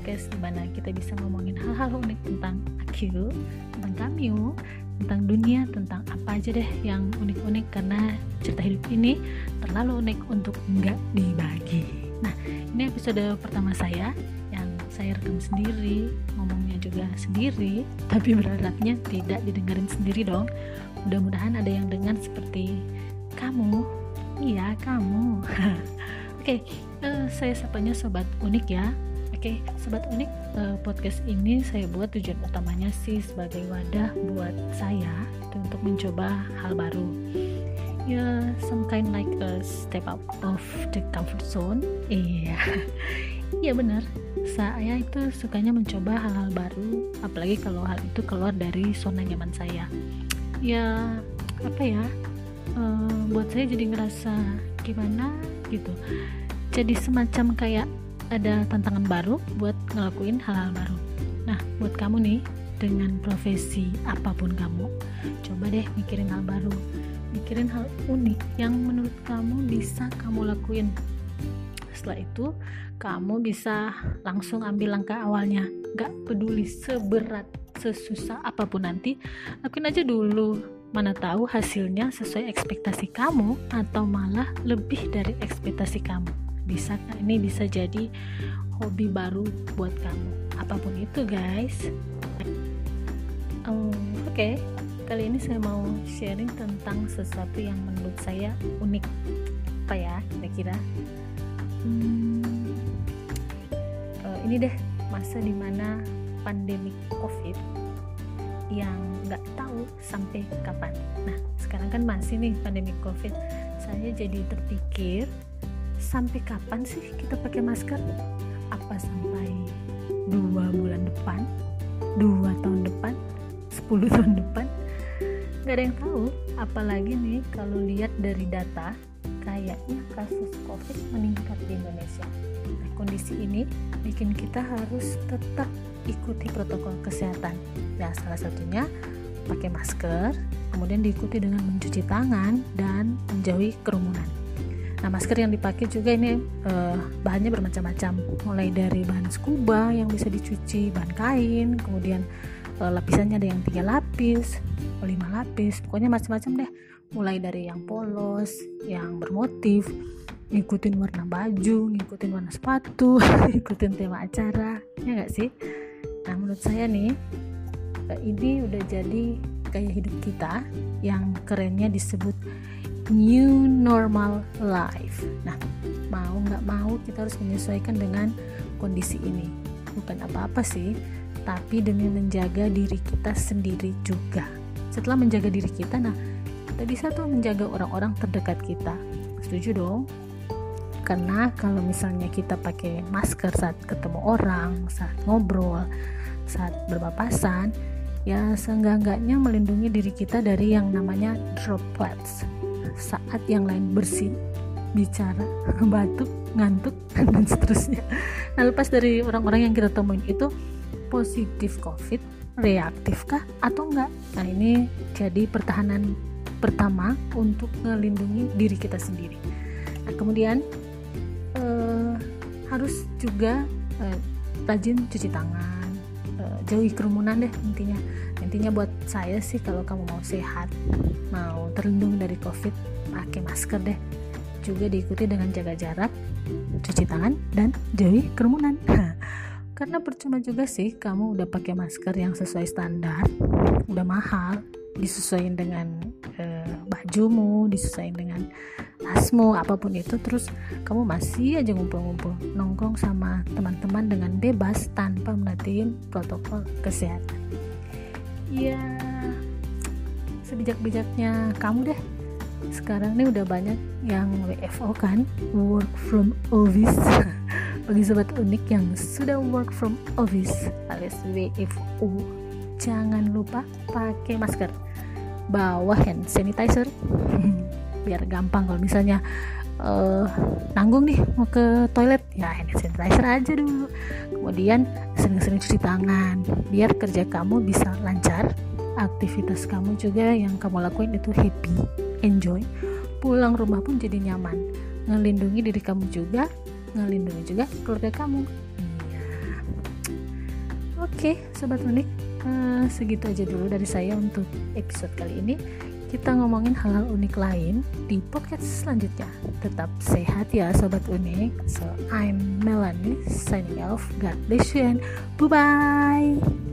podcast di mana kita bisa ngomongin hal-hal unik tentang aku, tentang kamu, tentang dunia, tentang apa aja deh yang unik-unik karena cerita hidup ini terlalu unik untuk nggak dibagi. Nah, ini episode pertama saya yang saya rekam sendiri, ngomongnya juga sendiri, tapi berharapnya tidak didengarin sendiri dong. Mudah-mudahan ada yang dengar seperti kamu, iya kamu. Oke, okay, uh, saya sapanya sobat unik ya. Oke, sobat unik, uh, podcast ini saya buat tujuan utamanya sih sebagai wadah buat saya untuk mencoba hal baru. Ya, some kind like a step out of the comfort zone. Iya, iya benar. Saya itu sukanya mencoba hal-hal baru, apalagi kalau hal itu keluar dari zona nyaman saya. Ya, apa ya? Uh, buat saya jadi ngerasa gimana gitu jadi semacam kayak ada tantangan baru buat ngelakuin hal-hal baru. Nah buat kamu nih dengan profesi apa pun kamu coba deh mikirin hal baru. Mikirin hal unik yang menurut kamu bisa kamu lakuin. Setelah itu kamu bisa langsung ambil langkah awalnya. Gak peduli seberat sesusah apa pun nanti lakuin aja dulu. Mana tahu hasilnya sesuai ekspektasi kamu atau malah lebih dari ekspektasi kamu bisa ini bisa jadi hobi baru buat kamu apa pun itu guys um, oke okay. kali ini saya mau sharing tentang sesuatu yang menurut saya unik apa ya kira-kira hmm, uh, ini deh masa di mana pandemi covid yang nggak tahu sampai kapan. Nah, sekarang kan masih nih pandemi COVID. Saya jadi terpikir, sampai kapan sih kita pakai masker? Apa sampai dua bulan depan? Dua tahun depan? Sepuluh tahun depan? Gak ada yang tahu. Apalagi nih kalau lihat dari data, kayaknya kasus COVID meningkat di Indonesia. Nah, kondisi ini bikin kita harus tetap ikuti protokol kesehatan. Ya, salah satunya pakai masker, kemudian diikuti dengan mencuci tangan dan menjauhi kerumunan. Nah, masker yang dipakai juga ini eh, bahannya bermacam-macam, mulai dari bahan scuba yang bisa dicuci, bahan kain, kemudian eh, lapisannya ada yang tiga lapis, lima lapis, pokoknya macam-macam deh. Mulai dari yang polos, yang bermotif, ngikutin warna baju, ngikutin warna sepatu, ngikutin tema acara, ya nggak sih? Nah, menurut saya nih, eh, ini udah jadi gaya hidup kita yang kerennya disebut new normal life. Nah, mau nggak mau kita harus menyesuaikan dengan kondisi ini. Bukan apa-apa sih, tapi demi menjaga diri kita sendiri juga. Setelah menjaga diri kita, nah kita bisa tuh menjaga orang-orang terdekat kita. Setuju dong? karena kalau misalnya kita pakai masker saat ketemu orang, saat ngobrol, saat berpapasan, ya seenggak-enggaknya melindungi diri kita dari yang namanya droplets. Saat yang lain bersih, bicara, batuk, ngantuk, dan seterusnya. Nah, lepas dari orang-orang yang kita temuin itu positif COVID, reaktifkah atau enggak? Nah, ini jadi pertahanan pertama untuk melindungi diri kita sendiri. Nah, kemudian uh, harus juga uh, rajin cuci tangan jauhi kerumunan deh intinya. Intinya buat saya sih kalau kamu mau sehat mau terlindung dari covid pakai masker deh. Juga diikuti dengan jaga jarak cuci tangan dan jauhi kerumunan. Karena percuma juga sih kamu udah pakai masker yang sesuai standar udah mahal disesuaikan dengan uh, bajumu disesuaikan dengan tasmu apa pun itu terus kamu masih aja ngumpul-ngumpul nongkrong sama teman-teman dengan bebas tanpa merhatiin protokol kesehatan. Ya sebijak-bijaknya kamu deh. Sekarang nih udah banyak yang WFO kan work from office. Bagi sobat unik yang sudah work from office alias WFO jangan lupa pakai masker. Bawa hand sanitizer biar gampang kalau misalnya uh, nanggung nih mau ke toilet ya hand sanitizer aja dulu. Kemudian sering-sering cuci tangan biar kerja kamu bisa lancar. Aktivitas kamu juga yang kamu lakuin itu happy enjoy. Pulang rumah pun jadi nyaman. Ngelindungi diri kamu juga ngelindungi juga keluarga kamu. Iya Oke, sobat unik, uh, segitu aja dulu dari saya untuk episode kali ini. Kita ngomongin hal-hal unik lain di podcast selanjutnya. Tetap sehat ya sobat unik. So I'm Melanie signing off. God bless you and bye bye.